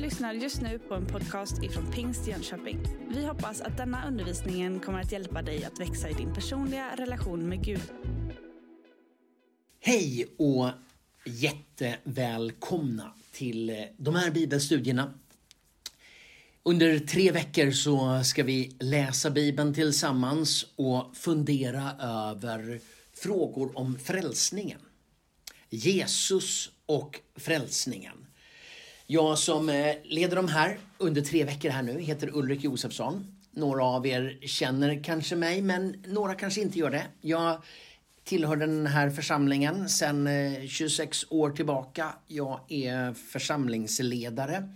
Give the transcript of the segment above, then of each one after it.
lyssnar just nu på en podcast ifrån Pingst Jönköping. Vi hoppas att denna undervisning kommer att hjälpa dig att växa i din personliga relation med Gud. Hej och jättevälkomna till eh, de här bibelstudierna. Under tre veckor så ska vi läsa Bibeln tillsammans och fundera över frågor om frälsningen. Jesus och frälsningen. Jag som eh, leder de här under tre veckor här nu heter Ulrik Josefsson. Några av er känner kanske mig, men några kanske inte gör det. Jag tillhör den här församlingen sedan eh, 26 år tillbaka. Jag är församlingsledare.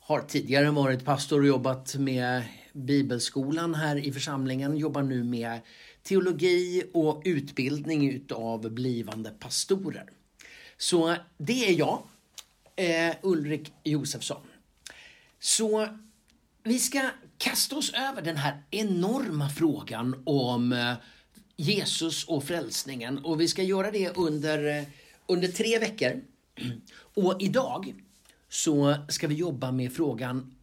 Har tidigare varit pastor och jobbat med bibelskolan här i församlingen. Jobbar nu med teologi och utbildning utav blivande pastorer. Så det är jag eh, Ulrik Josefsson. Så vi ska kasta oss över den här enorma frågan om eh, Jesus och frälsningen och vi ska göra det under, eh, under tre veckor. Och idag så ska vi jobba med frågan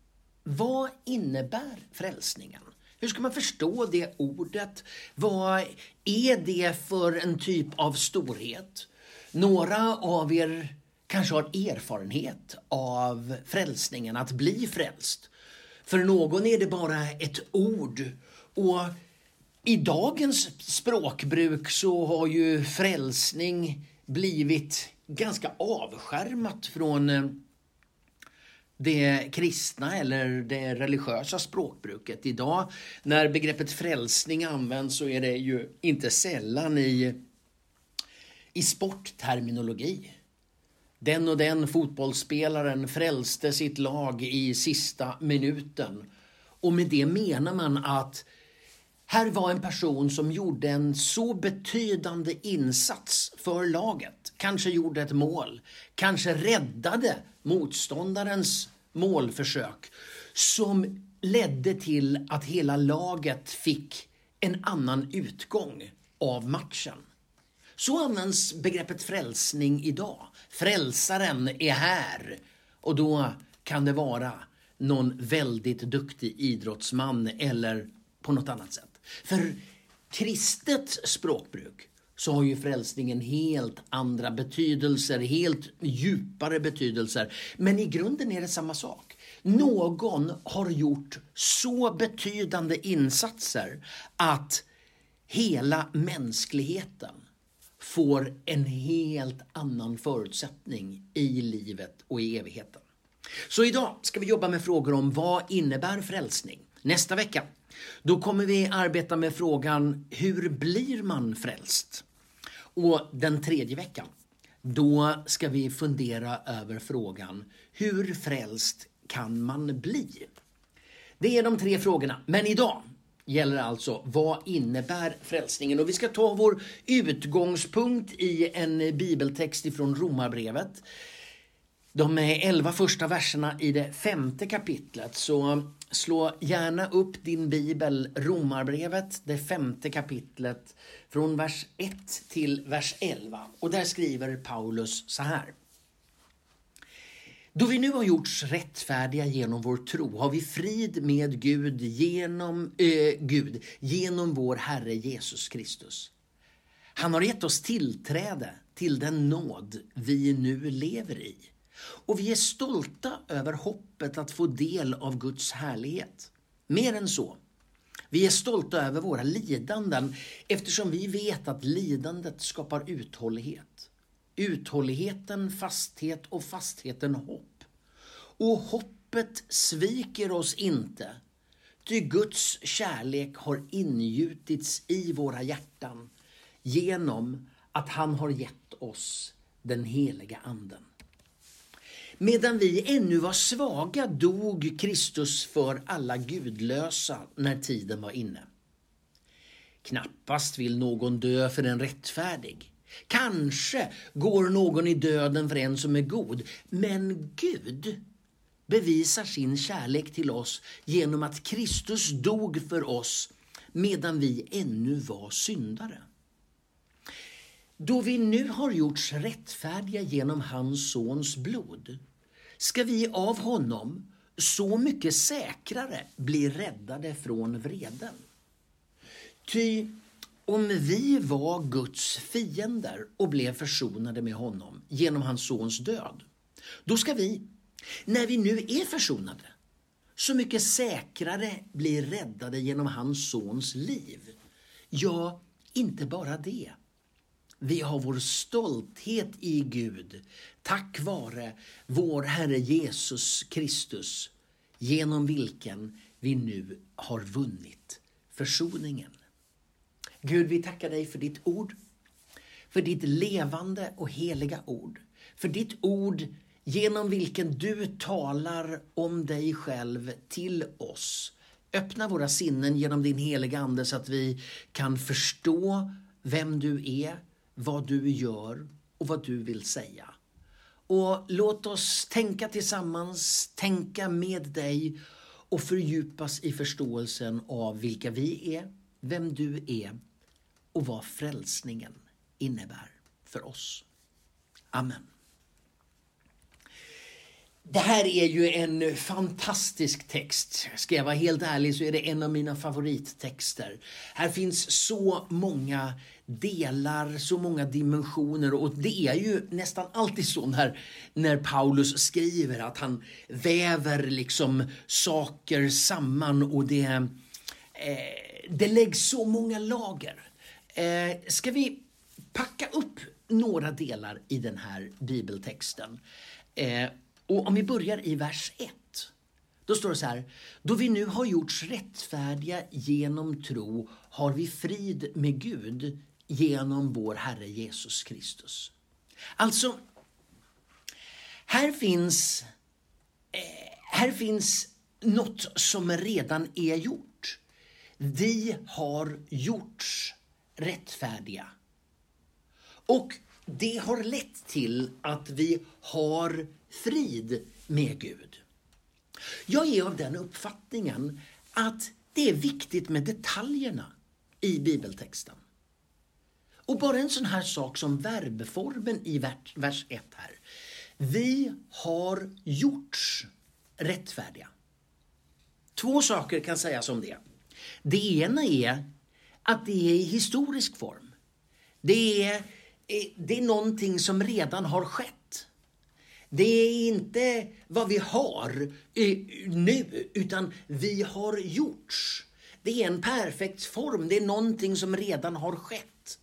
vad innebär frälsningen? Hur ska man förstå det ordet? Vad är det för en typ av storhet? Några av er kanske har erfarenhet av frälsningen, att bli frälst. För någon är det bara ett ord. Och i dagens språkbruk så har ju frälsning blivit ganska avskärmat från eh, det kristna eller det religiösa språkbruket. Idag när begreppet frälsning används så är det ju inte sällan i, i sportterminologi. Den och den fotbollsspelaren frälste sitt lag i sista minuten. Och med det menar man att här var en person som gjorde en så betydande insats för laget. Kanske gjorde ett mål, kanske räddade motståndarens målförsök som ledde till att hela laget fick en annan utgång av matchen. Så används begreppet frälsning idag. Frälsaren är här. Och då kan det vara någon väldigt duktig idrottsman eller på något annat sätt. För kristet språkbruk så har ju frälsningen helt andra betydelser, helt djupare betydelser. Men i grunden är det samma sak. Någon har gjort så betydande insatser att hela mänskligheten får en helt annan förutsättning i livet och i evigheten. Så idag ska vi jobba med frågor om vad innebär frälsning? Nästa vecka, då kommer vi arbeta med frågan hur blir man frälst? Och den tredje veckan, då ska vi fundera över frågan hur frälst kan man bli? Det är de tre frågorna. Men idag gäller alltså vad innebär frälsningen? Och vi ska ta vår utgångspunkt i en bibeltext ifrån Romarbrevet. De elva första verserna i det femte kapitlet. Så slå gärna upp din bibel, Romarbrevet, det femte kapitlet, från vers 1 till vers 11. Och där skriver Paulus så här. Då vi nu har gjorts rättfärdiga genom vår tro har vi frid med Gud genom, äh, Gud genom vår Herre Jesus Kristus. Han har gett oss tillträde till den nåd vi nu lever i. Och vi är stolta över hoppet att få del av Guds härlighet. Mer än så. Vi är stolta över våra lidanden eftersom vi vet att lidandet skapar uthållighet. Uthålligheten fasthet och fastheten hopp. Och hoppet sviker oss inte, ty Guds kärlek har ingjutits i våra hjärtan genom att han har gett oss den heliga Anden. Medan vi ännu var svaga dog Kristus för alla gudlösa när tiden var inne. Knappast vill någon dö för en rättfärdig. Kanske går någon i döden för en som är god. Men Gud bevisar sin kärlek till oss genom att Kristus dog för oss medan vi ännu var syndare. Då vi nu har gjorts rättfärdiga genom hans sons blod ska vi av honom så mycket säkrare bli räddade från vreden. Ty om vi var Guds fiender och blev försonade med honom genom hans sons död, då ska vi, när vi nu är försonade, så mycket säkrare bli räddade genom hans sons liv. Ja, inte bara det. Vi har vår stolthet i Gud tack vare vår Herre Jesus Kristus genom vilken vi nu har vunnit försoningen. Gud, vi tackar dig för ditt ord, för ditt levande och heliga ord, för ditt ord genom vilken du talar om dig själv till oss. Öppna våra sinnen genom din heliga Ande så att vi kan förstå vem du är, vad du gör och vad du vill säga. Och låt oss tänka tillsammans, tänka med dig och fördjupas i förståelsen av vilka vi är, vem du är och vad frälsningen innebär för oss. Amen. Det här är ju en fantastisk text. Ska jag vara helt ärlig så är det en av mina favorittexter. Här finns så många delar, så många dimensioner och det är ju nästan alltid så när, när Paulus skriver att han väver liksom saker samman och det, eh, det läggs så många lager. Eh, ska vi packa upp några delar i den här bibeltexten? Eh, och om vi börjar i vers 1. Då står det så här. Då vi nu har gjorts rättfärdiga genom tro har vi frid med Gud genom vår Herre Jesus Kristus. Alltså, här finns, eh, här finns något som redan är gjort. Vi har gjorts rättfärdiga. Och det har lett till att vi har frid med Gud. Jag är av den uppfattningen att det är viktigt med detaljerna i bibeltexten. Och bara en sån här sak som verbformen i vers 1 här. Vi har gjorts rättfärdiga. Två saker kan sägas om det. Det ena är att det är i historisk form. Det är, eh, det är någonting som redan har skett. Det är inte vad vi har eh, nu, utan vi har gjorts. Det är en perfekt form, det är någonting som redan har skett.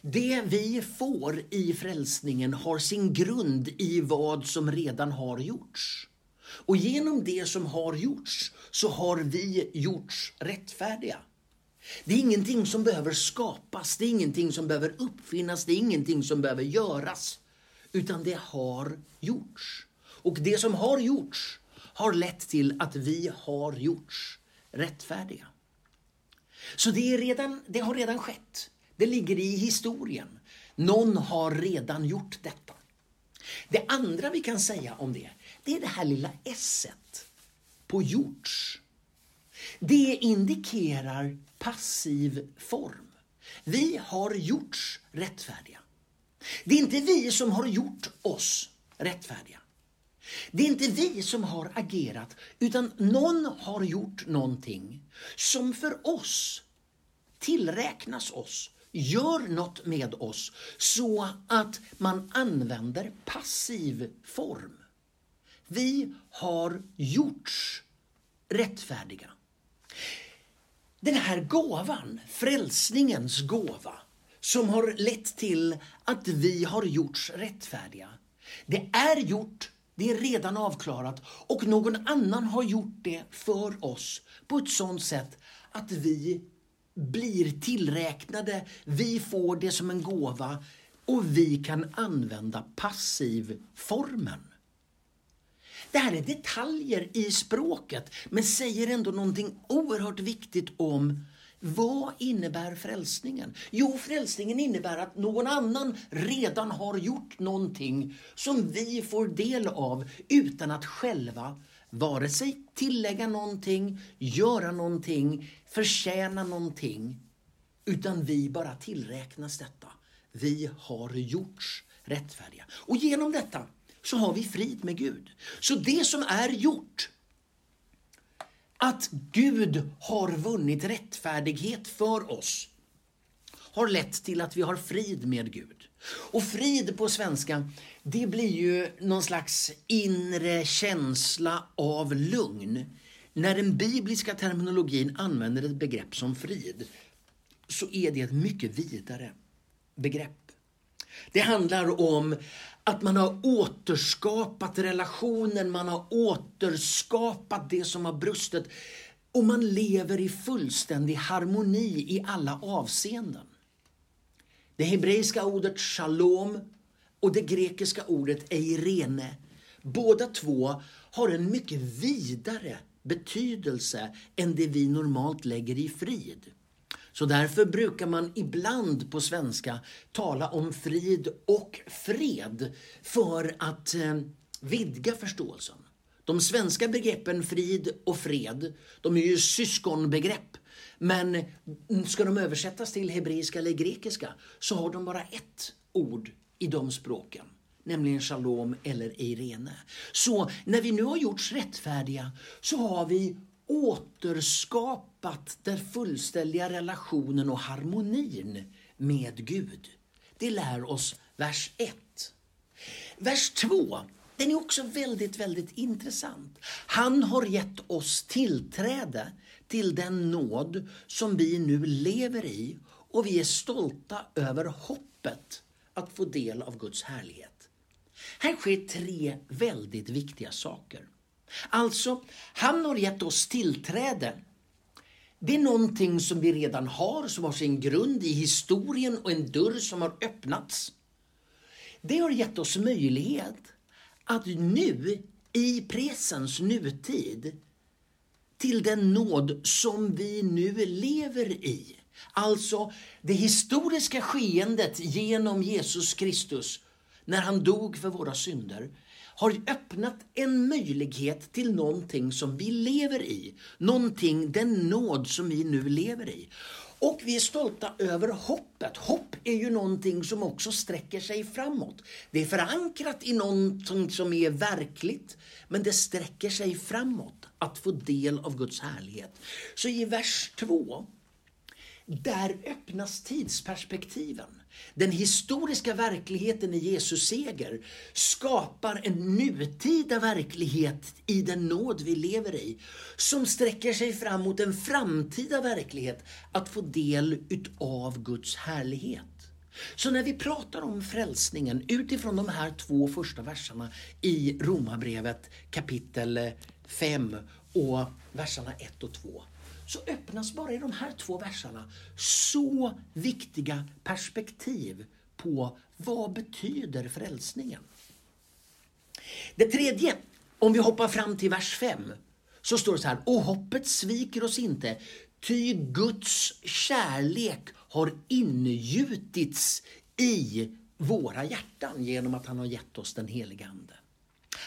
Det vi får i frälsningen har sin grund i vad som redan har gjorts. Och genom det som har gjorts så har vi gjorts rättfärdiga. Det är ingenting som behöver skapas, det är ingenting som behöver uppfinnas, det är ingenting som behöver göras utan det har gjorts. Och det som har gjorts har lett till att vi har gjorts rättfärdiga. Så det, är redan, det har redan skett. Det ligger i historien. Någon har redan gjort detta. Det andra vi kan säga om det, det är det här lilla s på gjorts. Det indikerar passiv form. Vi har gjorts rättfärdiga. Det är inte vi som har gjort oss rättfärdiga. Det är inte vi som har agerat, utan någon har gjort någonting som för oss tillräknas oss, gör något med oss så att man använder passiv form. Vi har gjorts rättfärdiga. Den här gåvan, frälsningens gåva, som har lett till att vi har gjorts rättfärdiga. Det är gjort, det är redan avklarat och någon annan har gjort det för oss på ett sådant sätt att vi blir tillräknade, vi får det som en gåva och vi kan använda passivformen. Det här är detaljer i språket men säger ändå någonting oerhört viktigt om vad innebär frälsningen? Jo, frälsningen innebär att någon annan redan har gjort någonting som vi får del av utan att själva vare sig tillägga någonting, göra någonting, förtjäna någonting. Utan vi bara tillräknas detta. Vi har gjorts rättfärdiga. Och genom detta så har vi frid med Gud. Så det som är gjort, att Gud har vunnit rättfärdighet för oss, har lett till att vi har frid med Gud. Och frid på svenska, det blir ju någon slags inre känsla av lugn. När den bibliska terminologin använder ett begrepp som frid så är det ett mycket vidare begrepp. Det handlar om att man har återskapat relationen, man har återskapat det som har brustit och man lever i fullständig harmoni i alla avseenden. Det hebreiska ordet shalom och det grekiska ordet eirene, båda två har en mycket vidare betydelse än det vi normalt lägger i frid. Så därför brukar man ibland på svenska tala om frid och fred för att eh, vidga förståelsen. De svenska begreppen frid och fred, de är ju syskonbegrepp. Men ska de översättas till hebreiska eller grekiska så har de bara ett ord i de språken nämligen shalom eller Irene. Så när vi nu har gjorts rättfärdiga så har vi återskapat den fullständiga relationen och harmonin med Gud. Det lär oss vers 1. Vers 2, den är också väldigt, väldigt intressant. Han har gett oss tillträde till den nåd som vi nu lever i och vi är stolta över hoppet att få del av Guds härlighet. Här sker tre väldigt viktiga saker. Alltså, han har gett oss tillträde. Det är någonting som vi redan har, som har sin grund i historien och en dörr som har öppnats. Det har gett oss möjlighet att nu, i presens nutid, till den nåd som vi nu lever i. Alltså det historiska skeendet genom Jesus Kristus när han dog för våra synder har öppnat en möjlighet till någonting som vi lever i. Någonting, den nåd som vi nu lever i. Och vi är stolta över hoppet. Hopp är ju någonting som också sträcker sig framåt. Det är förankrat i någonting som är verkligt, men det sträcker sig framåt att få del av Guds härlighet. Så i vers 2, där öppnas tidsperspektiven. Den historiska verkligheten i Jesus seger skapar en nutida verklighet i den nåd vi lever i som sträcker sig fram mot en framtida verklighet att få del utav Guds härlighet. Så när vi pratar om frälsningen utifrån de här två första verserna i Romarbrevet kapitel 5 och verserna 1 och 2 så öppnas bara i de här två verserna så viktiga perspektiv på vad betyder frälsningen. Det tredje, om vi hoppar fram till vers 5, så står det så här, och hoppet sviker oss inte, ty Guds kärlek har ingjutits i våra hjärtan genom att han har gett oss den heliga Ande.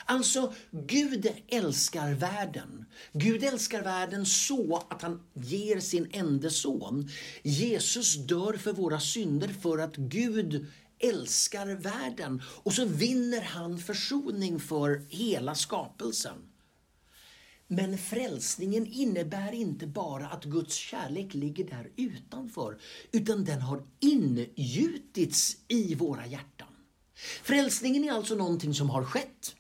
Alltså, Gud älskar världen. Gud älskar världen så att han ger sin enda son. Jesus dör för våra synder för att Gud älskar världen. Och så vinner han försoning för hela skapelsen. Men frälsningen innebär inte bara att Guds kärlek ligger där utanför, utan den har ingjutits i våra hjärtan. Frälsningen är alltså någonting som har skett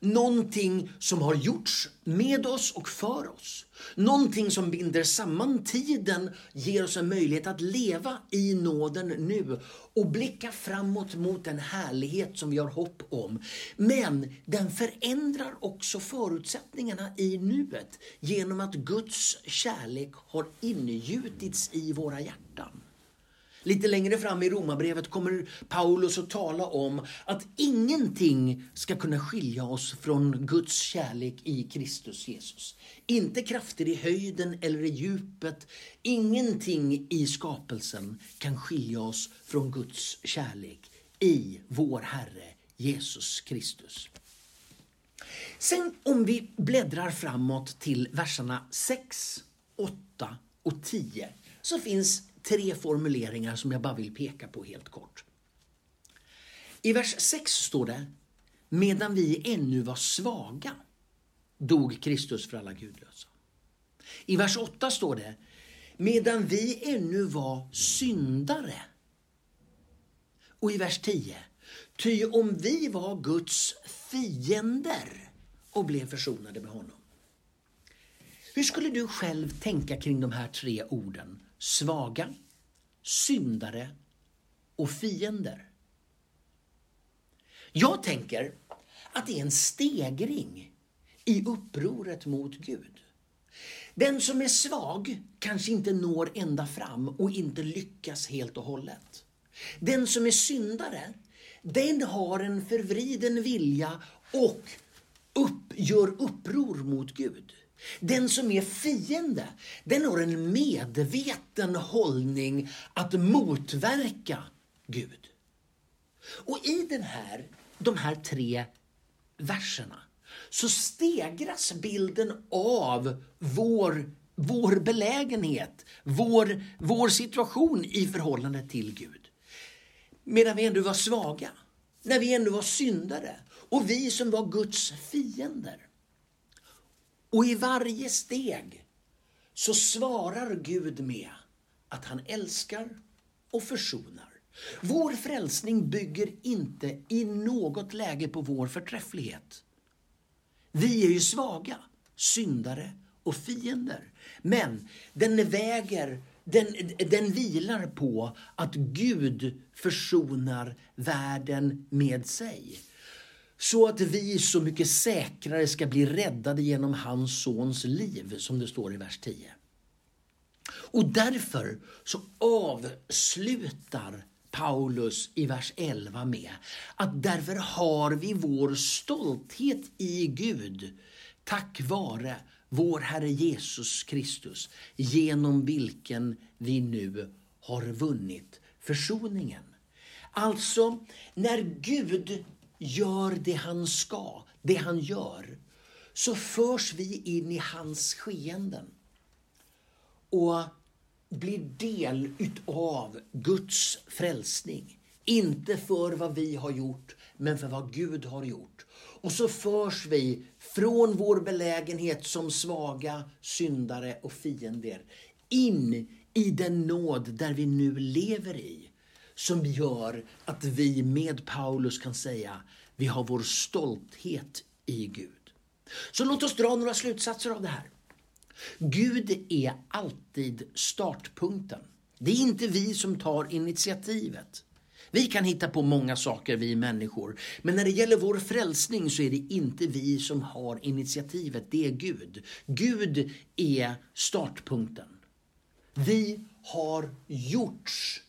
någonting som har gjorts med oss och för oss. Någonting som binder samman tiden, ger oss en möjlighet att leva i nåden nu och blicka framåt mot den härlighet som vi har hopp om. Men den förändrar också förutsättningarna i nuet genom att Guds kärlek har ingjutits i våra hjärtan. Lite längre fram i Romarbrevet kommer Paulus att tala om att ingenting ska kunna skilja oss från Guds kärlek i Kristus Jesus. Inte krafter i höjden eller i djupet. Ingenting i skapelsen kan skilja oss från Guds kärlek i vår Herre Jesus Kristus. Sen om vi bläddrar framåt till verserna 6, 8 och 10 så finns tre formuleringar som jag bara vill peka på helt kort. I vers 6 står det medan vi ännu var svaga dog Kristus för alla gudlösa. I vers 8 står det, medan vi ännu var syndare. Och i vers 10, ty om vi var Guds fiender och blev försonade med honom. Hur skulle du själv tänka kring de här tre orden? Svaga, syndare och fiender. Jag tänker att det är en stegring i upproret mot Gud. Den som är svag kanske inte når ända fram och inte lyckas helt och hållet. Den som är syndare, den har en förvriden vilja och upp, gör uppror mot Gud. Den som är fiende, den har en medveten hållning att motverka Gud. Och i den här, de här tre verserna så stegras bilden av vår, vår belägenhet, vår, vår situation i förhållande till Gud. Medan vi ändå var svaga, när vi ändå var syndare och vi som var Guds fiender. Och i varje steg så svarar Gud med att han älskar och försonar. Vår frälsning bygger inte i något läge på vår förträfflighet. Vi är ju svaga, syndare och fiender. Men den väger, den, den vilar på att Gud försonar världen med sig. Så att vi så mycket säkrare ska bli räddade genom hans sons liv, som det står i vers 10. Och därför så avslutar Paulus i vers 11 med att därför har vi vår stolthet i Gud tack vare vår Herre Jesus Kristus genom vilken vi nu har vunnit försoningen. Alltså, när Gud gör det han ska, det han gör, så förs vi in i hans skeenden. Och blir del utav Guds frälsning. Inte för vad vi har gjort, men för vad Gud har gjort. Och så förs vi från vår belägenhet som svaga syndare och fiender in i den nåd där vi nu lever i. Som gör att vi med Paulus kan säga vi har vår stolthet i Gud. Så låt oss dra några slutsatser av det här. Gud är alltid startpunkten. Det är inte vi som tar initiativet. Vi kan hitta på många saker, vi människor. Men när det gäller vår frälsning så är det inte vi som har initiativet, det är Gud. Gud är startpunkten. Vi har gjorts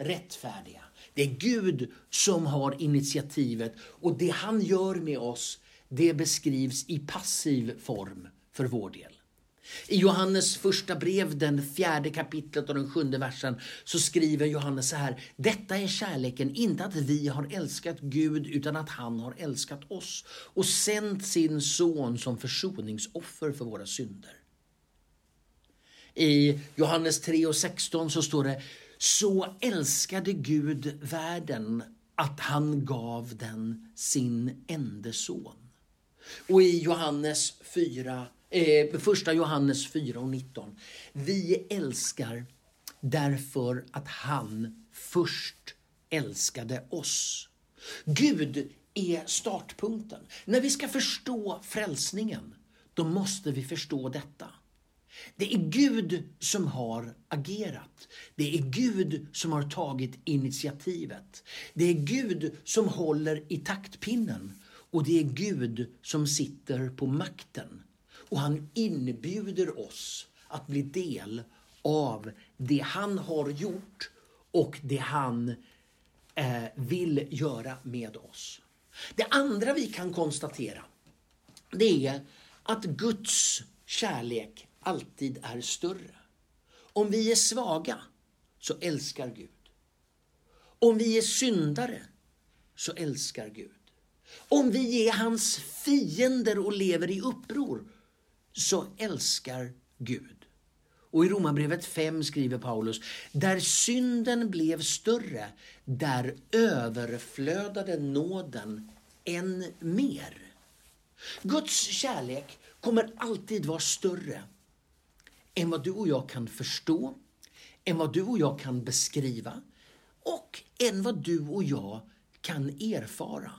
rättfärdiga. Det är Gud som har initiativet och det han gör med oss, det beskrivs i passiv form för vår del. I Johannes första brev, den fjärde kapitlet och den sjunde versen, så skriver Johannes så här. Detta är kärleken, inte att vi har älskat Gud, utan att han har älskat oss och sänt sin son som försoningsoffer för våra synder. I Johannes 3 och 16 så står det så älskade Gud världen att han gav den sin ende son. Och i Johannes 4 Eh, första Johannes 4 och 19. Vi älskar därför att han först älskade oss. Gud är startpunkten. När vi ska förstå frälsningen, då måste vi förstå detta. Det är Gud som har agerat. Det är Gud som har tagit initiativet. Det är Gud som håller i taktpinnen och det är Gud som sitter på makten. Och han inbjuder oss att bli del av det han har gjort och det han eh, vill göra med oss. Det andra vi kan konstatera det är att Guds kärlek alltid är större. Om vi är svaga så älskar Gud. Om vi är syndare så älskar Gud. Om vi är hans fiender och lever i uppror så älskar Gud. Och i Romarbrevet 5 skriver Paulus, där synden blev större, där överflödade nåden än mer. Guds kärlek kommer alltid vara större än vad du och jag kan förstå, än vad du och jag kan beskriva och än vad du och jag kan erfara.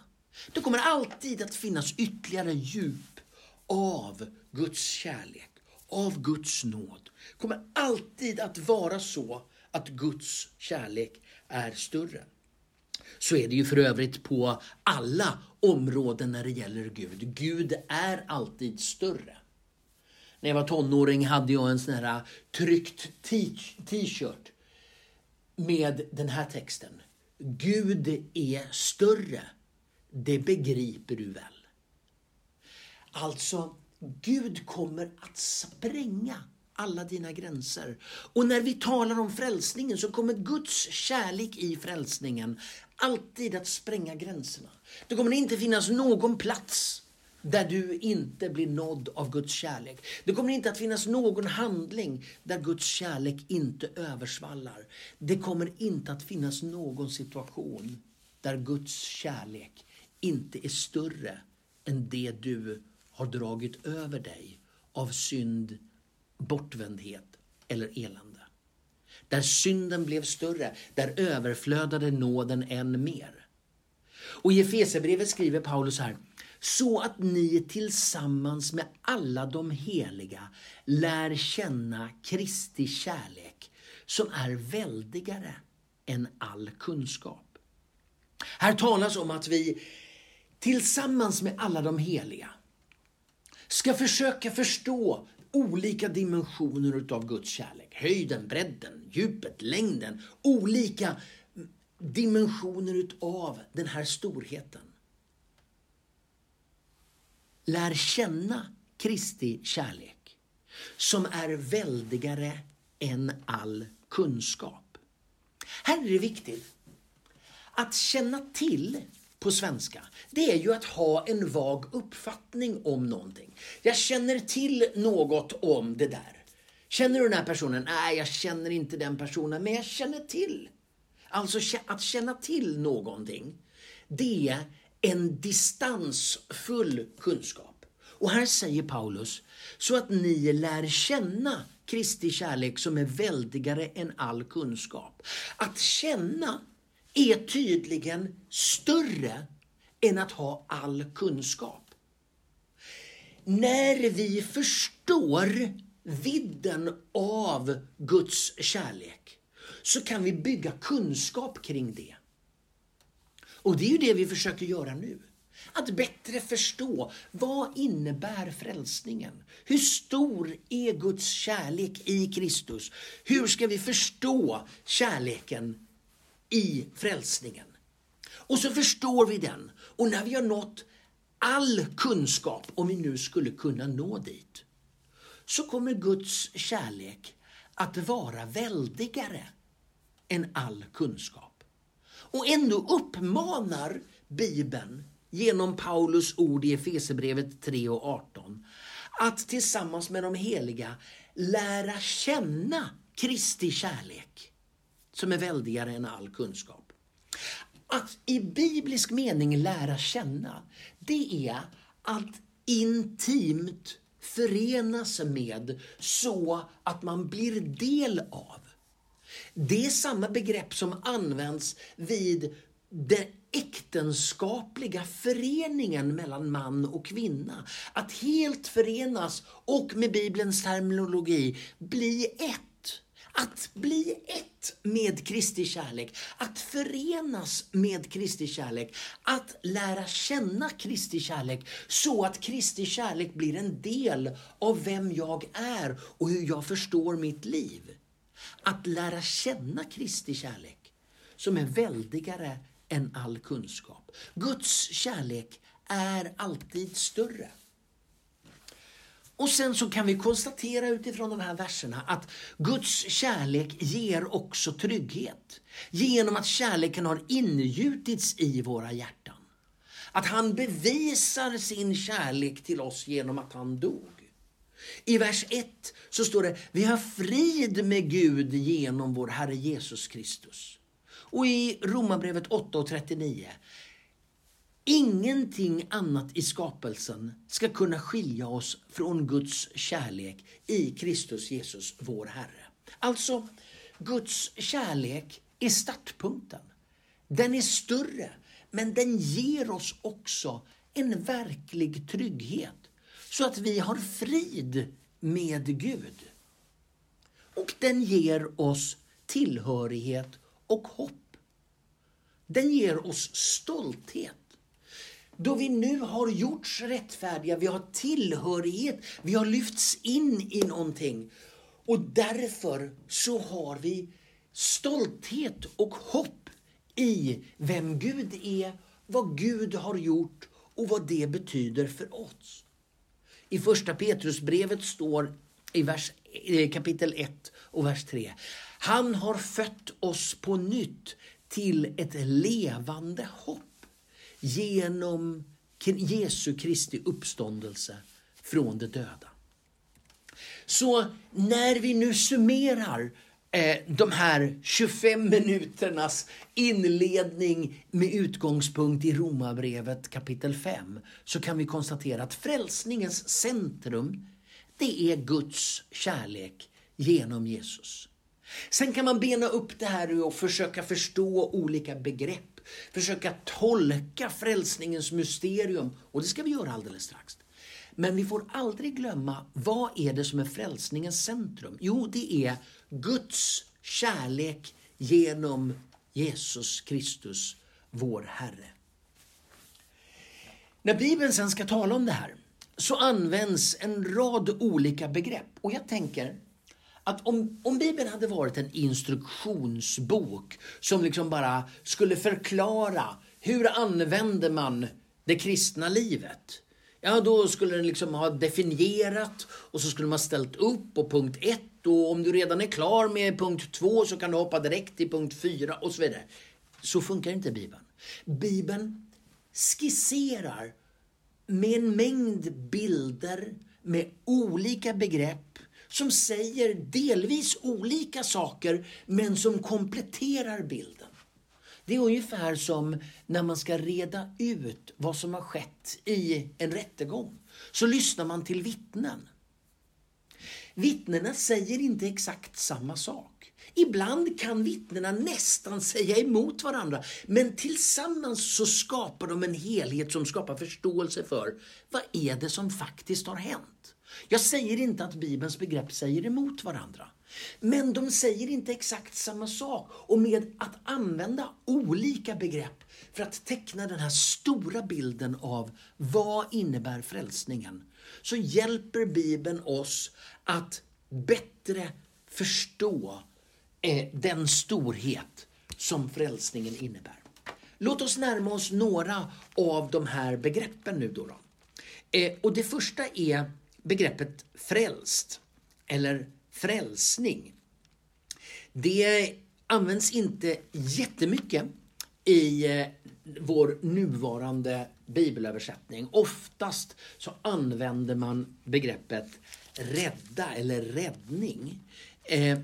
Det kommer alltid att finnas ytterligare djup av Guds kärlek, av Guds nåd. Det kommer alltid att vara så att Guds kärlek är större. Så är det ju för övrigt på alla områden när det gäller Gud. Gud är alltid större. När jag var tonåring hade jag en sån här äh, tryckt t-shirt med den här texten. Gud är större. Det begriper du väl? Alltså, Gud kommer att spränga alla dina gränser. Och när vi talar om frälsningen så kommer Guds kärlek i frälsningen alltid att spränga gränserna. Det kommer inte finnas någon plats där du inte blir nådd av Guds kärlek. Det kommer inte att finnas någon handling där Guds kärlek inte översvallar. Det kommer inte att finnas någon situation där Guds kärlek inte är större än det du har dragit över dig av synd, bortvändhet eller elände. Där synden blev större, där överflödade nåden än mer. Och i Efesierbrevet skriver Paulus här så att ni tillsammans med alla de heliga lär känna Kristi kärlek som är väldigare än all kunskap. Här talas om att vi tillsammans med alla de heliga ska försöka förstå olika dimensioner utav Guds kärlek. Höjden, bredden, djupet, längden. Olika dimensioner utav den här storheten. Lär känna Kristi kärlek som är väldigare än all kunskap. Här är det viktigt att känna till på svenska, det är ju att ha en vag uppfattning om någonting. Jag känner till något om det där. Känner du den här personen? Nej, jag känner inte den personen, men jag känner till. Alltså att känna till någonting, det en distansfull kunskap. Och här säger Paulus, så att ni lär känna Kristi kärlek som är väldigare än all kunskap. Att känna är tydligen större än att ha all kunskap. När vi förstår vidden av Guds kärlek så kan vi bygga kunskap kring det. Och det är ju det vi försöker göra nu. Att bättre förstå vad innebär frälsningen? Hur stor är Guds kärlek i Kristus? Hur ska vi förstå kärleken i frälsningen. Och så förstår vi den. Och när vi har nått all kunskap, om vi nu skulle kunna nå dit, så kommer Guds kärlek att vara väldigare än all kunskap. Och ändå uppmanar Bibeln genom Paulus ord i Efesebrevet 3 och 18 att tillsammans med de heliga lära känna Kristi kärlek som är väldigare än all kunskap. Att i biblisk mening lära känna, det är att intimt förenas med så att man blir del av. Det är samma begrepp som används vid den äktenskapliga föreningen mellan man och kvinna. Att helt förenas och med Bibelns terminologi bli ett. Att bli ett med Kristi kärlek, att förenas med Kristi kärlek, att lära känna Kristi kärlek så att Kristi kärlek blir en del av vem jag är och hur jag förstår mitt liv. Att lära känna Kristi kärlek som är väldigare än all kunskap. Guds kärlek är alltid större. Och sen så kan vi konstatera utifrån de här verserna att Guds kärlek ger också trygghet. Genom att kärleken har ingjutits i våra hjärtan. Att han bevisar sin kärlek till oss genom att han dog. I vers 1 så står det, vi har frid med Gud genom vår Herre Jesus Kristus. Och i Romarbrevet 8 och 39, Ingenting annat i skapelsen ska kunna skilja oss från Guds kärlek i Kristus Jesus, vår Herre. Alltså, Guds kärlek är startpunkten. Den är större, men den ger oss också en verklig trygghet så att vi har frid med Gud. Och den ger oss tillhörighet och hopp. Den ger oss stolthet. Då vi nu har gjorts rättfärdiga, vi har tillhörighet, vi har lyfts in i någonting. Och därför så har vi stolthet och hopp i vem Gud är, vad Gud har gjort och vad det betyder för oss. I första Petrusbrevet står i vers, eh, kapitel 1 och vers 3. Han har fött oss på nytt till ett levande hopp genom Jesu Kristi uppståndelse från de döda. Så när vi nu summerar eh, de här 25 minuternas inledning med utgångspunkt i Romarbrevet kapitel 5 så kan vi konstatera att frälsningens centrum det är Guds kärlek genom Jesus. Sen kan man bena upp det här och försöka förstå olika begrepp, försöka tolka frälsningens mysterium och det ska vi göra alldeles strax. Men vi får aldrig glömma, vad är det som är frälsningens centrum? Jo, det är Guds kärlek genom Jesus Kristus, vår Herre. När Bibeln sen ska tala om det här så används en rad olika begrepp. Och jag tänker att om, om Bibeln hade varit en instruktionsbok som liksom bara skulle förklara hur använder man det kristna livet? Ja, då skulle den liksom ha definierat och så skulle man ställt upp på punkt 1 och om du redan är klar med punkt 2 så kan du hoppa direkt till punkt 4 och så vidare. Så funkar inte Bibeln. Bibeln skisserar med en mängd bilder med olika begrepp som säger delvis olika saker men som kompletterar bilden. Det är ungefär som när man ska reda ut vad som har skett i en rättegång. Så lyssnar man till vittnen. Vittnena säger inte exakt samma sak. Ibland kan vittnena nästan säga emot varandra, men tillsammans så skapar de en helhet som skapar förståelse för vad är det som faktiskt har hänt. Jag säger inte att Bibelns begrepp säger emot varandra. Men de säger inte exakt samma sak. Och med att använda olika begrepp för att teckna den här stora bilden av vad innebär frälsningen så hjälper Bibeln oss att bättre förstå eh, den storhet som frälsningen innebär. Låt oss närma oss några av de här begreppen nu. Då, då. Eh, och det första är begreppet frälst eller frälsning. Det används inte jättemycket i eh, vår nuvarande bibelöversättning. Oftast så använder man begreppet rädda eller räddning. Eh,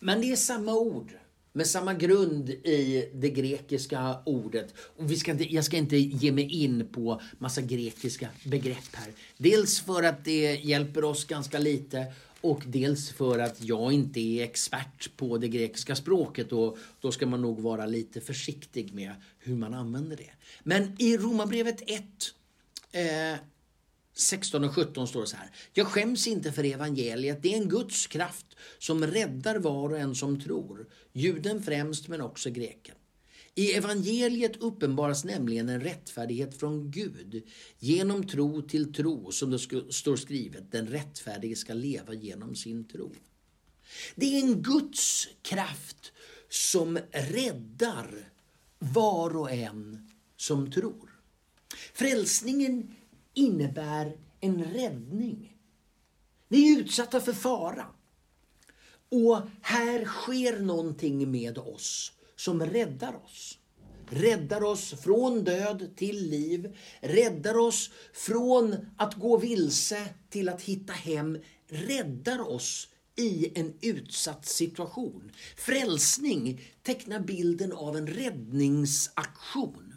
men det är samma ord med samma grund i det grekiska ordet. Och vi ska inte, jag ska inte ge mig in på massa grekiska begrepp här. Dels för att det hjälper oss ganska lite och dels för att jag inte är expert på det grekiska språket och då ska man nog vara lite försiktig med hur man använder det. Men i Romarbrevet 1 eh, 16 och 17 står det så här. Jag skäms inte för evangeliet. Det är en Guds kraft som räddar var och en som tror. Juden främst men också greken. I evangeliet uppenbaras nämligen en rättfärdighet från Gud genom tro till tro, som det står skrivet, den rättfärdige ska leva genom sin tro. Det är en Guds kraft som räddar var och en som tror. Frälsningen innebär en räddning. Ni är utsatta för fara. Och här sker någonting med oss som räddar oss. Räddar oss från död till liv, räddar oss från att gå vilse till att hitta hem, räddar oss i en utsatt situation. Frälsning tecknar bilden av en räddningsaktion.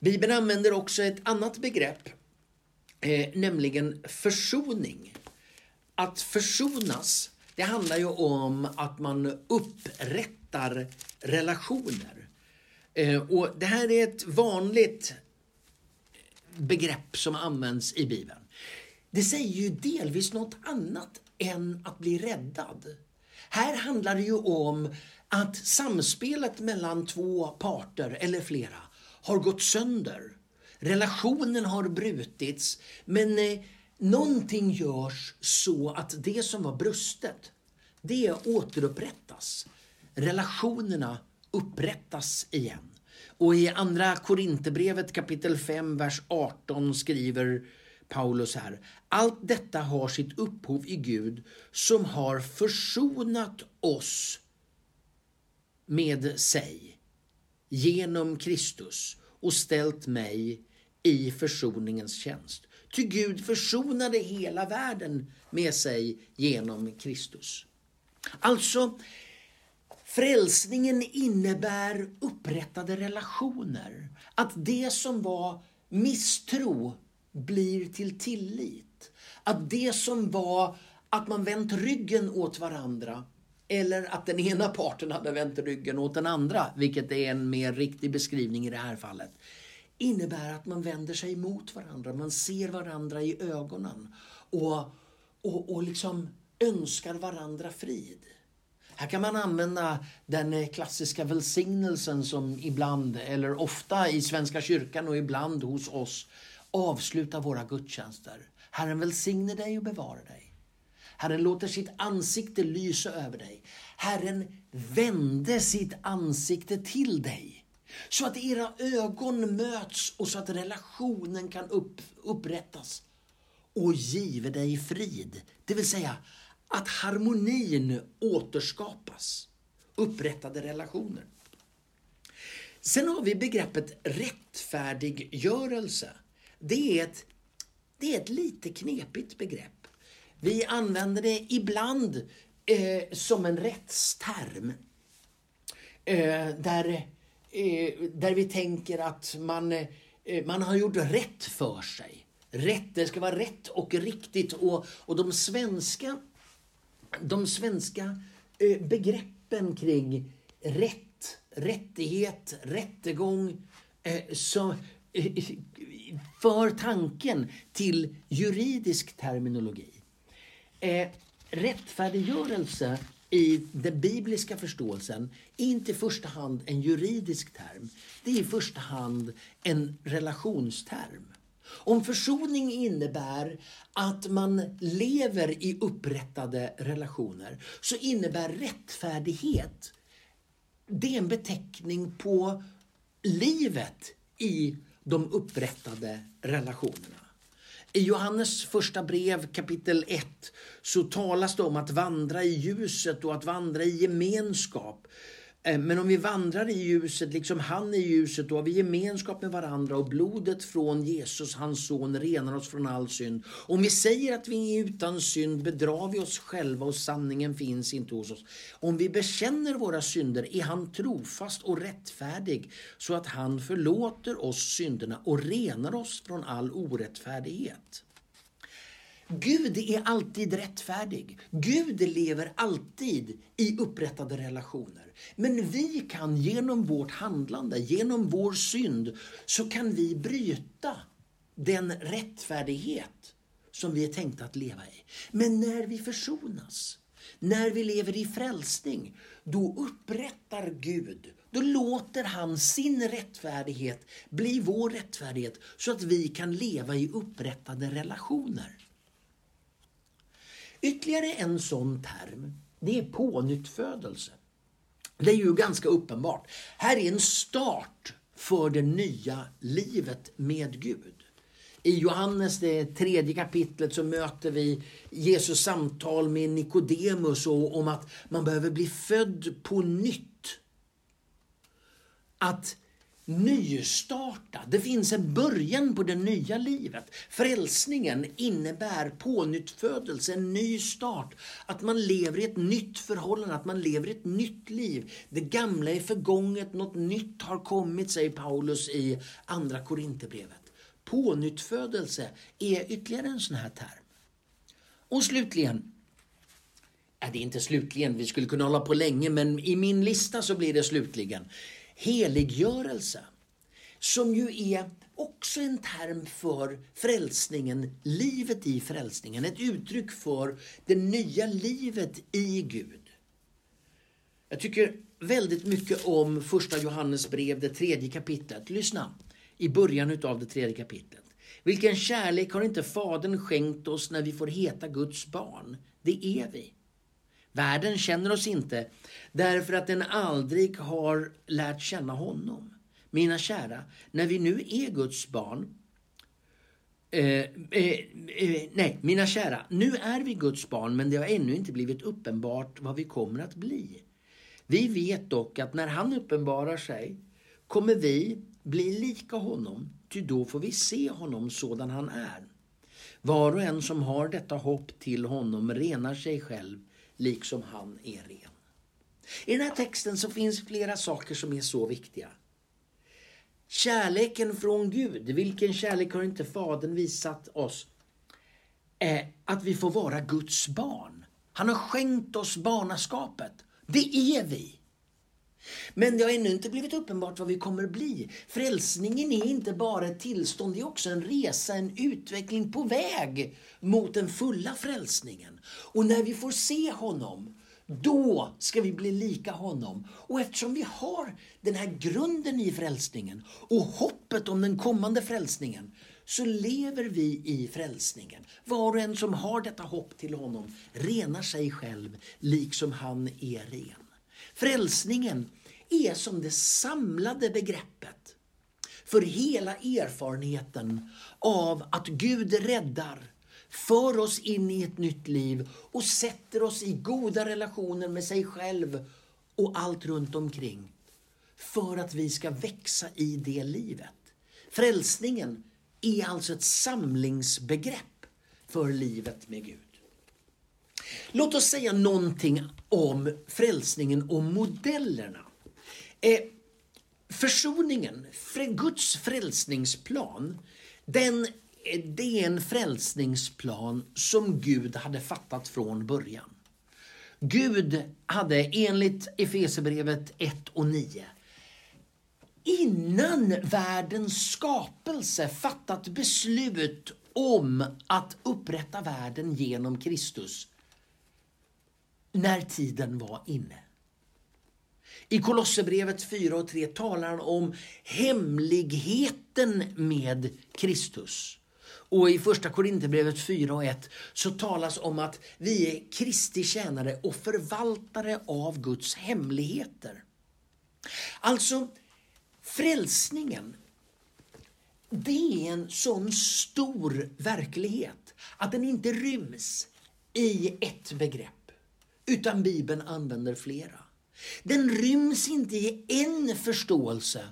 Bibeln använder också ett annat begrepp, eh, nämligen försoning. Att försonas, det handlar ju om att man upprättar relationer. Eh, och Det här är ett vanligt begrepp som används i Bibeln. Det säger ju delvis något annat än att bli räddad. Här handlar det ju om att samspelet mellan två parter eller flera har gått sönder. Relationen har brutits men eh, någonting görs så att det som var brustet, det återupprättas. Relationerna upprättas igen. Och i Andra Korinthierbrevet kapitel 5, vers 18 skriver Paulus här. Allt detta har sitt upphov i Gud som har försonat oss med sig genom Kristus och ställt mig i försoningens tjänst. Ty Gud försonade hela världen med sig genom Kristus. Alltså, frälsningen innebär upprättade relationer. Att det som var misstro blir till tillit. Att det som var att man vänt ryggen åt varandra eller att den ena parten hade vänt ryggen åt den andra, vilket är en mer riktig beskrivning i det här fallet, innebär att man vänder sig mot varandra, man ser varandra i ögonen och, och, och liksom önskar varandra frid. Här kan man använda den eh, klassiska välsignelsen som ibland, eller ofta i Svenska kyrkan och ibland hos oss, avslutar våra gudstjänster. Herren välsigne dig och bevara dig. Herren låter sitt ansikte lysa över dig. Herren vände sitt ansikte till dig. Så att era ögon möts och så att relationen kan upp, upprättas. Och give dig frid. Det vill säga att harmonin återskapas. Upprättade relationer. Sen har vi begreppet rättfärdiggörelse. Det är ett, det är ett lite knepigt begrepp. Vi använder det ibland eh, som en rättsterm. Eh, där, eh, där vi tänker att man, eh, man har gjort rätt för sig. Rätt, det ska vara rätt och riktigt. Och, och de svenska, de svenska eh, begreppen kring rätt, rättighet, rättegång eh, så, eh, för tanken till juridisk terminologi. Rättfärdiggörelse i den bibliska förståelsen är inte i första hand en juridisk term. Det är i första hand en relationsterm. Om försoning innebär att man lever i upprättade relationer så innebär rättfärdighet det är en beteckning på livet i de upprättade relationerna. I Johannes första brev kapitel 1 så talas det om att vandra i ljuset och att vandra i gemenskap. Eh, men om vi vandrar i ljuset, liksom han i ljuset, då har vi gemenskap med varandra och blodet från Jesus, hans son, renar oss från all synd. Om vi säger att vi är utan synd bedrar vi oss själva och sanningen finns inte hos oss. Om vi bekänner våra synder är han trofast och rättfärdig så att han förlåter oss synderna och renar oss från all orättfärdighet. Gud är alltid rättfärdig. Gud lever alltid i upprättade relationer. Men vi kan genom vårt handlande, genom vår synd, så kan vi bryta den rättfärdighet som vi är tänkta att leva i. Men när vi försonas, när vi lever i frälsning, då upprättar Gud, då låter han sin rättfärdighet bli vår rättfärdighet så att vi kan leva i upprättade relationer. Ytterligare en sån term, det är pånyttfödelse. Det är ju ganska uppenbart. Här är en start för det nya livet med Gud. I Johannes, det tredje kapitlet, så möter vi Jesus samtal med Nikodemus om att man behöver bli född på nytt. Att nystarta. Det finns en början på det nya livet. Frälsningen innebär pånyttfödelse, en ny start. Att man lever i ett nytt förhållande, att man lever i ett nytt liv. Det gamla är förgånget, något nytt har kommit, säger Paulus i Andra Korinthierbrevet. Pånyttfödelse är ytterligare en sån här term. Och slutligen, är det är inte slutligen, vi skulle kunna hålla på länge, men i min lista så blir det slutligen heliggörelse. Som ju är också en term för frälsningen, livet i frälsningen. Ett uttryck för det nya livet i Gud. Jag tycker väldigt mycket om första Johannes brev, det tredje kapitlet. Lyssna, i början av det tredje kapitlet. Vilken kärlek har inte Fadern skänkt oss när vi får heta Guds barn? Det är vi. Världen känner oss inte därför att den aldrig har lärt känna honom. Mina kära, när vi nu är Guds barn eh, eh, eh, nej, mina kära, nu är vi Guds barn men det har ännu inte blivit uppenbart vad vi kommer att bli. Vi vet dock att när han uppenbarar sig kommer vi bli lika honom, ty då får vi se honom sådan han är. Var och en som har detta hopp till honom renar sig själv liksom han är ren. I den här texten så finns flera saker som är så viktiga. Kärleken från Gud, vilken kärlek har inte Fadern visat oss? Eh, att vi får vara Guds barn. Han har skänkt oss barnaskapet. Det är vi. Men det har ännu inte blivit uppenbart vad vi kommer bli. Frälsningen är inte bara ett tillstånd, det är också en resa, en utveckling på väg mot den fulla frälsningen. Och när vi får se honom, då ska vi bli lika honom. Och eftersom vi har den här grunden i frälsningen och hoppet om den kommande frälsningen, så lever vi i frälsningen. Var och en som har detta hopp till honom renar sig själv liksom han är ren. Frälsningen är som det samlade begreppet för hela erfarenheten av att Gud räddar, för oss in i ett nytt liv och sätter oss i goda relationer med sig själv och allt runt omkring. För att vi ska växa i det livet. Frälsningen är alltså ett samlingsbegrepp för livet med Gud. Låt oss säga någonting om frälsningen och modellerna. Eh, försoningen, Guds frälsningsplan, den, eh, det är en frälsningsplan som Gud hade fattat från början. Gud hade enligt Efesebrevet 1 och 9 innan världens skapelse fattat beslut om att upprätta världen genom Kristus när tiden var inne. I Kolosserbrevet 4 och 3 talar han om hemligheten med Kristus. Och i första Korinthierbrevet 4 och 1 så talas om att vi är Kristi tjänare och förvaltare av Guds hemligheter. Alltså, frälsningen, det är en sån stor verklighet att den inte ryms i ett begrepp. Utan Bibeln använder flera. Den ryms inte i en förståelse,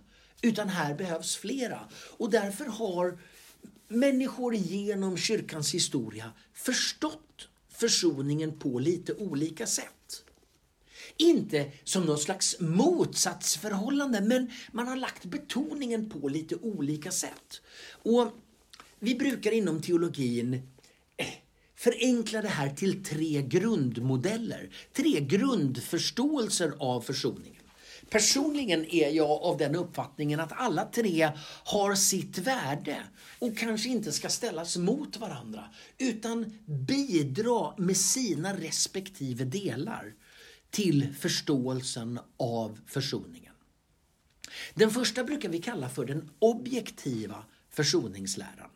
utan här behövs flera. Och därför har människor genom kyrkans historia förstått försoningen på lite olika sätt. Inte som någon slags motsatsförhållande, men man har lagt betoningen på lite olika sätt. Och Vi brukar inom teologin förenkla det här till tre grundmodeller, tre grundförståelser av försoningen. Personligen är jag av den uppfattningen att alla tre har sitt värde och kanske inte ska ställas mot varandra utan bidra med sina respektive delar till förståelsen av försoningen. Den första brukar vi kalla för den objektiva försoningsläran.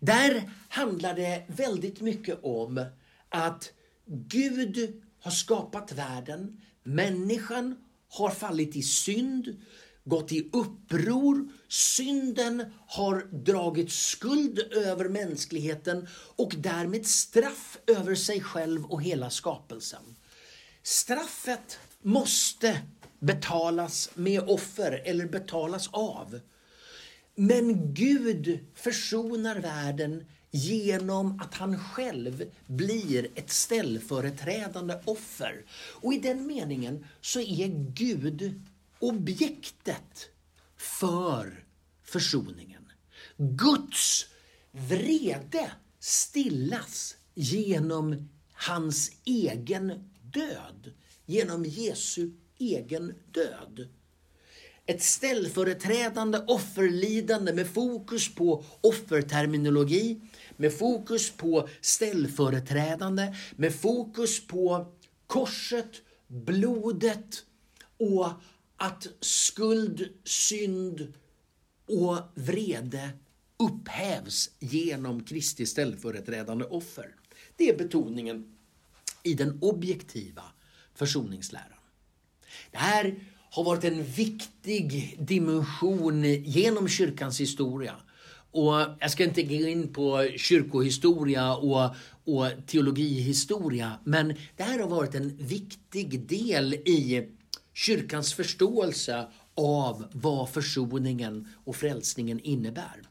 Där handlar det väldigt mycket om att Gud har skapat världen, människan har fallit i synd, gått i uppror, synden har dragit skuld över mänskligheten och därmed straff över sig själv och hela skapelsen. Straffet måste betalas med offer eller betalas av. Men Gud försonar världen genom att han själv blir ett ställföreträdande offer. Och i den meningen så är Gud objektet för försoningen. Guds vrede stillas genom hans egen död, genom Jesu egen död. Ett ställföreträdande offerlidande med fokus på offerterminologi, med fokus på ställföreträdande, med fokus på korset, blodet och att skuld, synd och vrede upphävs genom Kristi ställföreträdande offer. Det är betoningen i den objektiva försoningsläran. Det här har varit en viktig dimension genom kyrkans historia. Och jag ska inte gå in på kyrkohistoria och, och teologihistoria, men det här har varit en viktig del i kyrkans förståelse av vad försoningen och frälsningen innebär.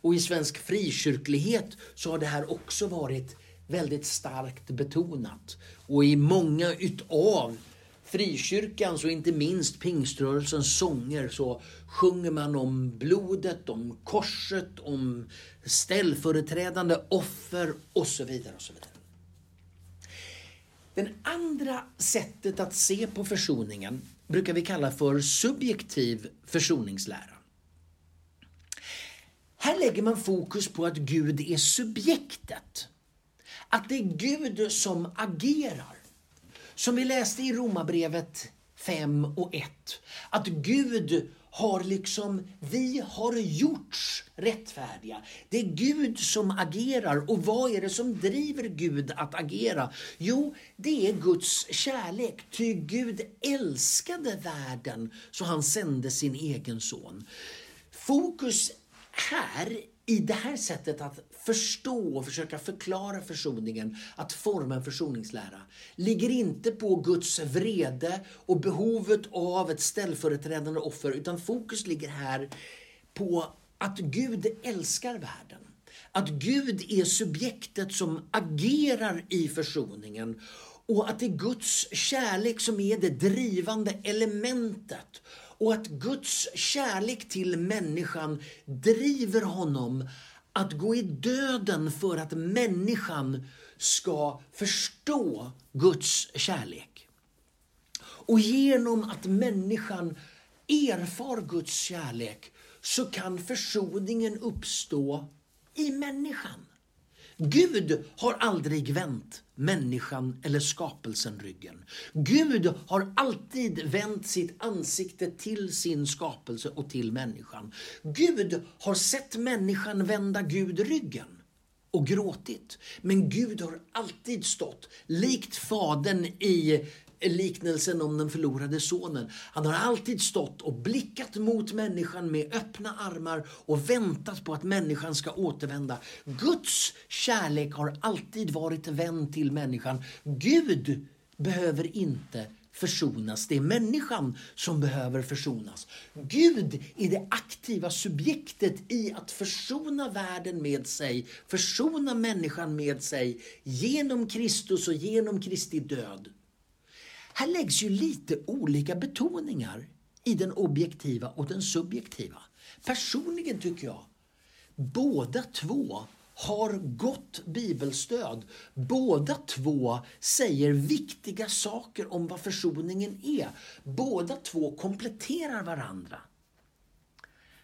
Och i svensk frikyrklighet så har det här också varit väldigt starkt betonat. Och i många utav frikyrkans och inte minst pingströrelsens sånger så sjunger man om blodet, om korset, om ställföreträdande offer och så vidare. och så vidare. Den andra sättet att se på försoningen brukar vi kalla för subjektiv försoningslära. Här lägger man fokus på att Gud är subjektet. Att det är Gud som agerar. Som vi läste i Romarbrevet 5 och 1. Att Gud har liksom, vi har gjorts rättfärdiga. Det är Gud som agerar. Och vad är det som driver Gud att agera? Jo, det är Guds kärlek. Ty Gud älskade världen så han sände sin egen son. Fokus här i det här sättet att förstå och försöka förklara försoningen, att forma en försoningslära, ligger inte på Guds vrede och behovet av ett ställföreträdande offer, utan fokus ligger här på att Gud älskar världen. Att Gud är subjektet som agerar i försoningen och att det är Guds kärlek som är det drivande elementet och att Guds kärlek till människan driver honom att gå i döden för att människan ska förstå Guds kärlek. Och genom att människan erfar Guds kärlek så kan försoningen uppstå i människan. Gud har aldrig vänt människan eller skapelsen ryggen. Gud har alltid vänt sitt ansikte till sin skapelse och till människan. Gud har sett människan vända Gud ryggen och gråtit. Men Gud har alltid stått, likt fadern i liknelsen om den förlorade sonen. Han har alltid stått och blickat mot människan med öppna armar och väntat på att människan ska återvända. Guds kärlek har alltid varit vän till människan. Gud behöver inte försonas. Det är människan som behöver försonas. Gud är det aktiva subjektet i att försona världen med sig, försona människan med sig genom Kristus och genom Kristi död. Här läggs ju lite olika betoningar i den objektiva och den subjektiva. Personligen tycker jag båda två har gott bibelstöd. Båda två säger viktiga saker om vad försoningen är. Båda två kompletterar varandra.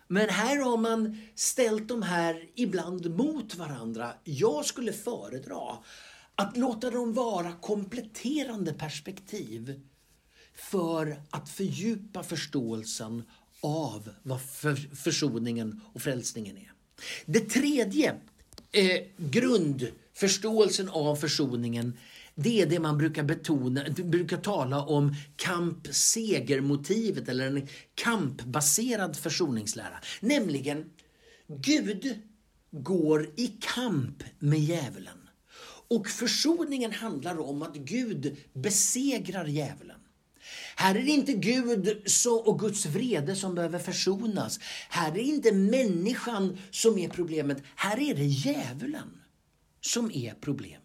Men här har man ställt de här ibland mot varandra. Jag skulle föredra att låta dem vara kompletterande perspektiv för att fördjupa förståelsen av vad försoningen och frälsningen är. Det tredje eh, grundförståelsen av försoningen det är det man brukar betona, brukar tala om kamp-seger-motivet eller en kampbaserad försoningslära. Nämligen, Gud går i kamp med djävulen. Och försoningen handlar om att Gud besegrar djävulen. Här är det inte Gud och Guds vrede som behöver försonas. Här är det inte människan som är problemet. Här är det djävulen som är problemet.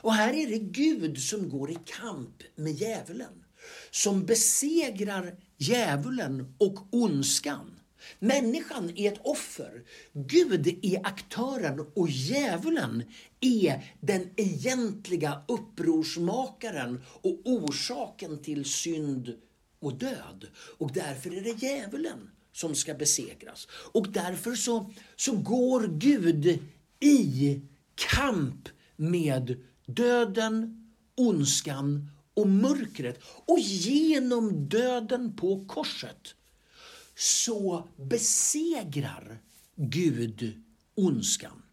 Och här är det Gud som går i kamp med djävulen. Som besegrar djävulen och ondskan. Människan är ett offer. Gud är aktören och djävulen är den egentliga upprorsmakaren och orsaken till synd och död. Och därför är det djävulen som ska besegras. Och därför så, så går Gud i kamp med döden, ondskan och mörkret. Och genom döden på korset så besegrar Gud ondskan.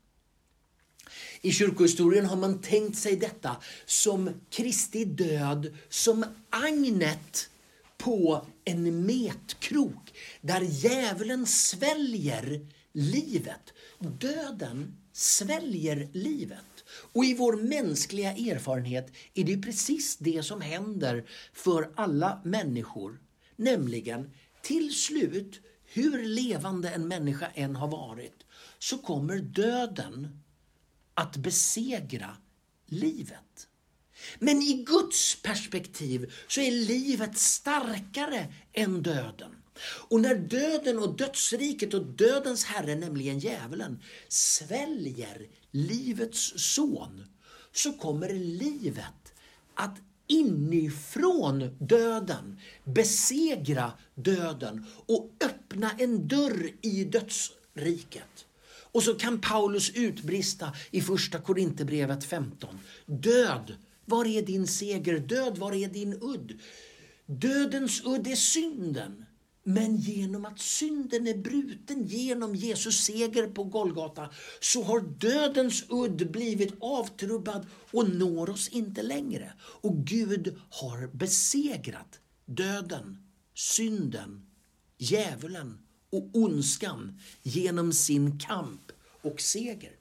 I kyrkohistorien har man tänkt sig detta som Kristi död som agnet på en metkrok där djävulen sväljer livet. Döden sväljer livet. Och i vår mänskliga erfarenhet är det precis det som händer för alla människor. Nämligen till slut, hur levande en människa än har varit, så kommer döden att besegra livet. Men i Guds perspektiv så är livet starkare än döden. Och när döden och dödsriket och dödens herre, nämligen djävulen, sväljer livets son, så kommer livet att inifrån döden besegra döden och öppna en dörr i dödsriket. Och så kan Paulus utbrista i första Korinthierbrevet 15. Död, var är din seger? Död, var är din udd? Dödens udd är synden. Men genom att synden är bruten genom Jesus seger på Golgata så har dödens udd blivit avtrubbad och når oss inte längre. Och Gud har besegrat döden, synden, djävulen och ondskan genom sin kamp och seger.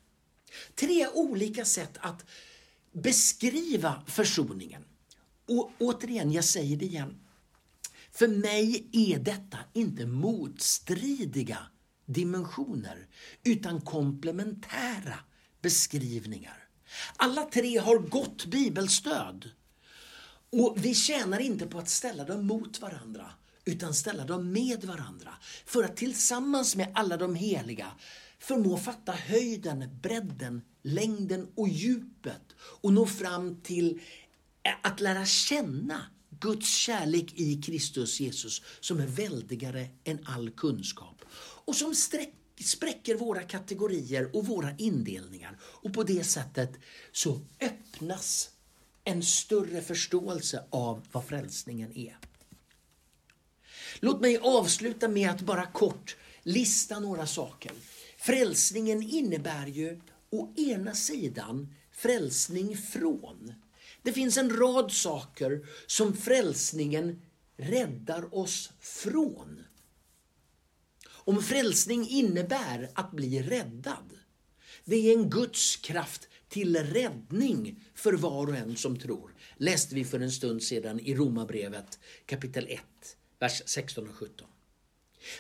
Tre olika sätt att beskriva försoningen. Och återigen, jag säger det igen. För mig är detta inte motstridiga dimensioner utan komplementära beskrivningar. Alla tre har gott bibelstöd. Och vi tjänar inte på att ställa dem mot varandra utan ställa dem med varandra för att tillsammans med alla de heliga förmå fatta höjden, bredden, längden och djupet och nå fram till eh, att lära känna Guds kärlek i Kristus Jesus som är väldigare än all kunskap och som spräcker våra kategorier och våra indelningar. Och på det sättet så öppnas en större förståelse av vad frälsningen är. Låt mig avsluta med att bara kort lista några saker. Frälsningen innebär ju å ena sidan frälsning från det finns en rad saker som frälsningen räddar oss från. Om frälsning innebär att bli räddad, det är en Guds kraft till räddning för var och en som tror. Läste vi för en stund sedan i Romarbrevet kapitel 1, vers 16 och 17.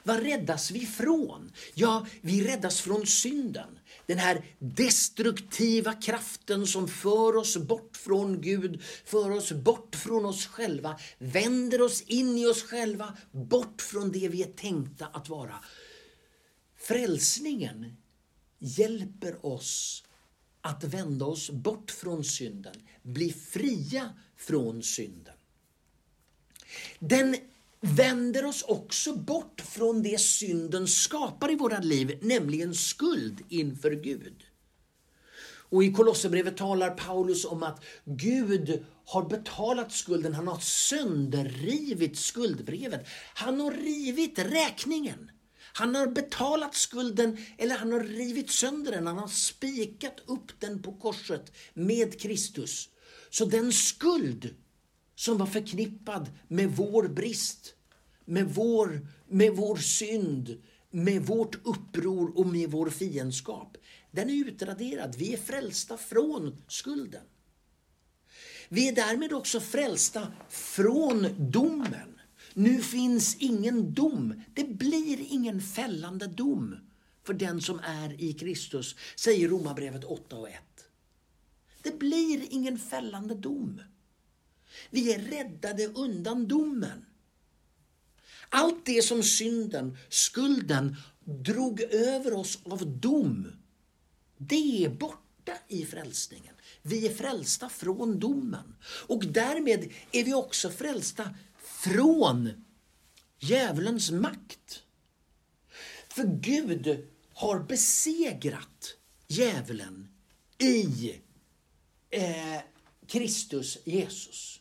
Vad räddas vi från? Ja, vi räddas från synden. Den här destruktiva kraften som för oss bort från Gud, för oss bort från oss själva, vänder oss in i oss själva, bort från det vi är tänkta att vara. Frälsningen hjälper oss att vända oss bort från synden, bli fria från synden. Den vänder oss också bort från det synden skapar i våra liv, nämligen skuld inför Gud. Och i Kolosserbrevet talar Paulus om att Gud har betalat skulden, han har sönderrivit skuldbrevet. Han har rivit räkningen. Han har betalat skulden eller han har rivit sönder den, han har spikat upp den på korset med Kristus. Så den skuld som var förknippad med vår brist, med vår, med vår synd, med vårt uppror och med vår fiendskap. Den är utraderad. Vi är frälsta från skulden. Vi är därmed också frälsta från domen. Nu finns ingen dom. Det blir ingen fällande dom för den som är i Kristus, säger Romarbrevet 8 och 1. Det blir ingen fällande dom. Vi är räddade undan domen. Allt det som synden, skulden, drog över oss av dom, det är borta i frälsningen. Vi är frälsta från domen. Och därmed är vi också frälsta från djävulens makt. För Gud har besegrat djävulen i eh, Kristus Jesus.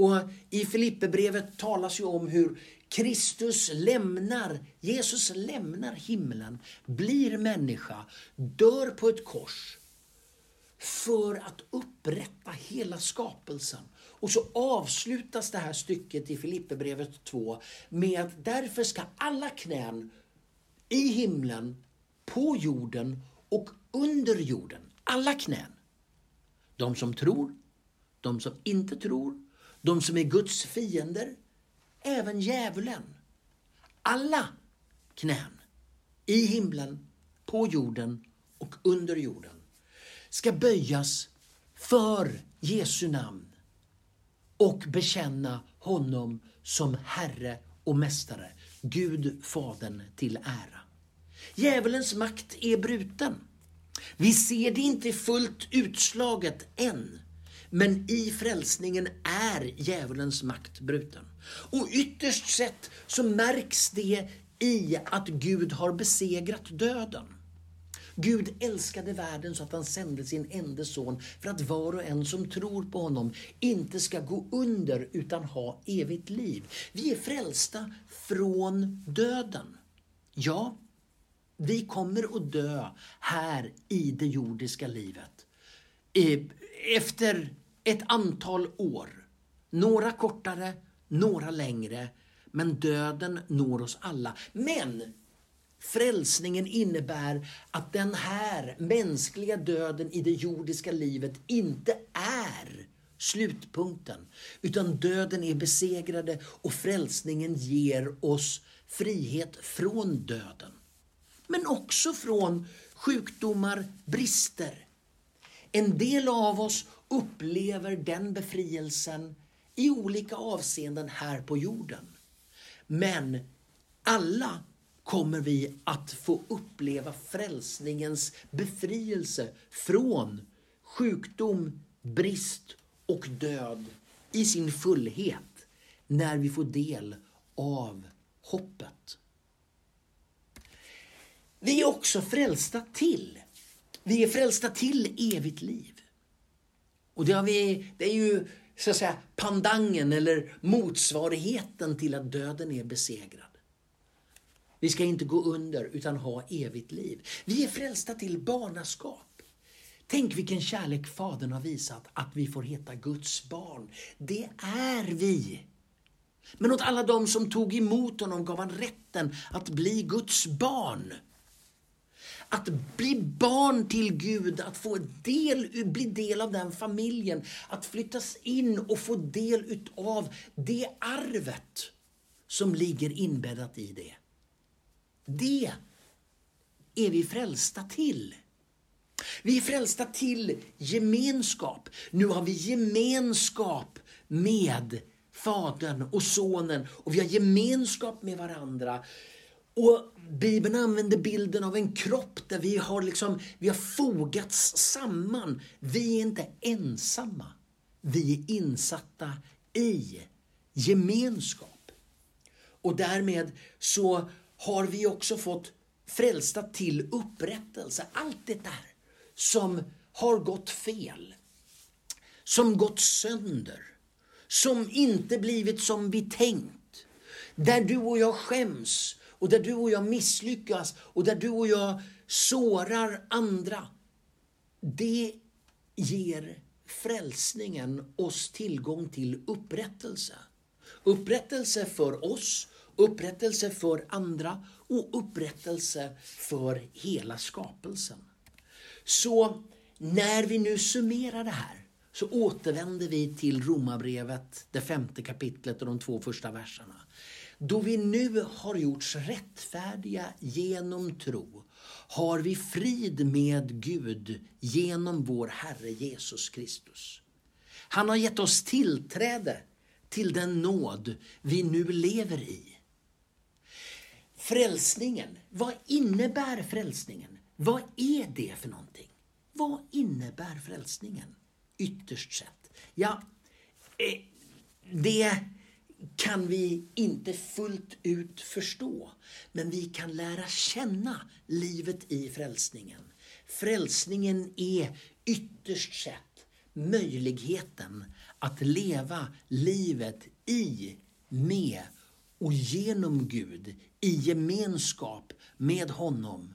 Och I Filipperbrevet talas ju om hur Kristus lämnar, Jesus lämnar himlen, blir människa, dör på ett kors för att upprätta hela skapelsen. Och så avslutas det här stycket i Filipperbrevet 2 med att därför ska alla knän i himlen, på jorden och under jorden, alla knän, de som tror, de som inte tror, de som är Guds fiender, även djävulen. Alla knän i himlen, på jorden och under jorden ska böjas för Jesu namn och bekänna honom som Herre och Mästare, Gud Fadern till ära. Djävulens makt är bruten. Vi ser det inte fullt utslaget än. Men i frälsningen är djävulens makt bruten. Och ytterst sett så märks det i att Gud har besegrat döden. Gud älskade världen så att han sände sin enda son för att var och en som tror på honom inte ska gå under utan ha evigt liv. Vi är frälsta från döden. Ja, vi kommer att dö här i det jordiska livet. Eh, efter ett antal år. Några kortare, några längre. Men döden når oss alla. Men frälsningen innebär att den här mänskliga döden i det jordiska livet inte är slutpunkten. Utan döden är besegrade och frälsningen ger oss frihet från döden men också från sjukdomar, brister. En del av oss upplever den befrielsen i olika avseenden här på jorden. Men alla kommer vi att få uppleva frälsningens befrielse från sjukdom, brist och död i sin fullhet när vi får del av hoppet. Vi är också frälsta till. Vi är frälsta till evigt liv. Och det, har vi, det är ju så att säga pandangen eller motsvarigheten till att döden är besegrad. Vi ska inte gå under utan ha evigt liv. Vi är frälsta till barnaskap. Tänk vilken kärlek Fadern har visat att vi får heta Guds barn. Det är vi. Men åt alla de som tog emot honom gav han rätten att bli Guds barn. Att bli barn till Gud, att få del, bli del av den familjen, att flyttas in och få del utav det arvet som ligger inbäddat i det. Det är vi frälsta till. Vi är frälsta till gemenskap. Nu har vi gemenskap med Fadern och Sonen och vi har gemenskap med varandra. Och Bibeln använder bilden av en kropp där vi har, liksom, vi har fogats samman. Vi är inte ensamma. Vi är insatta i gemenskap. Och därmed så har vi också fått frälsta till upprättelse. Allt det där som har gått fel, som gått sönder, som inte blivit som vi tänkt. Där du och jag skäms och där du och jag misslyckas och där du och jag sårar andra. Det ger frälsningen oss tillgång till upprättelse. Upprättelse för oss, upprättelse för andra och upprättelse för hela skapelsen. Så när vi nu summerar det här så återvänder vi till Romarbrevet, det femte kapitlet och de två första verserna. Då vi nu har gjorts rättfärdiga genom tro har vi frid med Gud genom vår Herre Jesus Kristus. Han har gett oss tillträde till den nåd vi nu lever i. Frälsningen, vad innebär frälsningen? Vad är det för någonting? Vad innebär frälsningen ytterst sett? Ja, eh, det kan vi inte fullt ut förstå, men vi kan lära känna livet i frälsningen. Frälsningen är ytterst sett möjligheten att leva livet i, med och genom Gud i gemenskap med honom.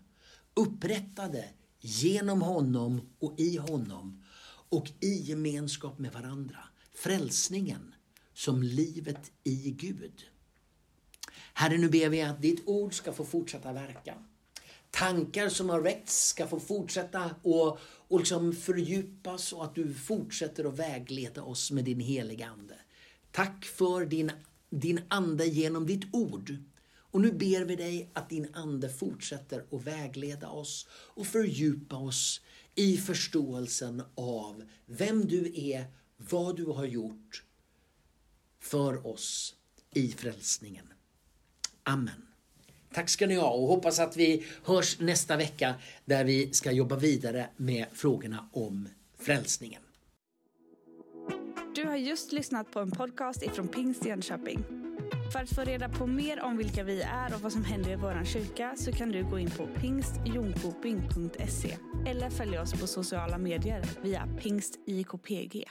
Upprättade genom honom och i honom och i gemenskap med varandra. Frälsningen som livet i Gud. Herre, nu ber vi att ditt ord ska få fortsätta verka. Tankar som har väckts ska få fortsätta och, och liksom fördjupas och att du fortsätter att vägleda oss med din heliga Ande. Tack för din, din Ande genom ditt ord. Och nu ber vi dig att din Ande fortsätter att vägleda oss och fördjupa oss i förståelsen av vem du är, vad du har gjort för oss i frälsningen. Amen. Tack ska ni ha och hoppas att vi hörs nästa vecka där vi ska jobba vidare med frågorna om frälsningen. Du har just lyssnat på en podcast ifrån Pingst Jönköping. För att få reda på mer om vilka vi är och vad som händer i vår kyrka så kan du gå in på pingstjonkoping.se eller följa oss på sociala medier via pingstikpg.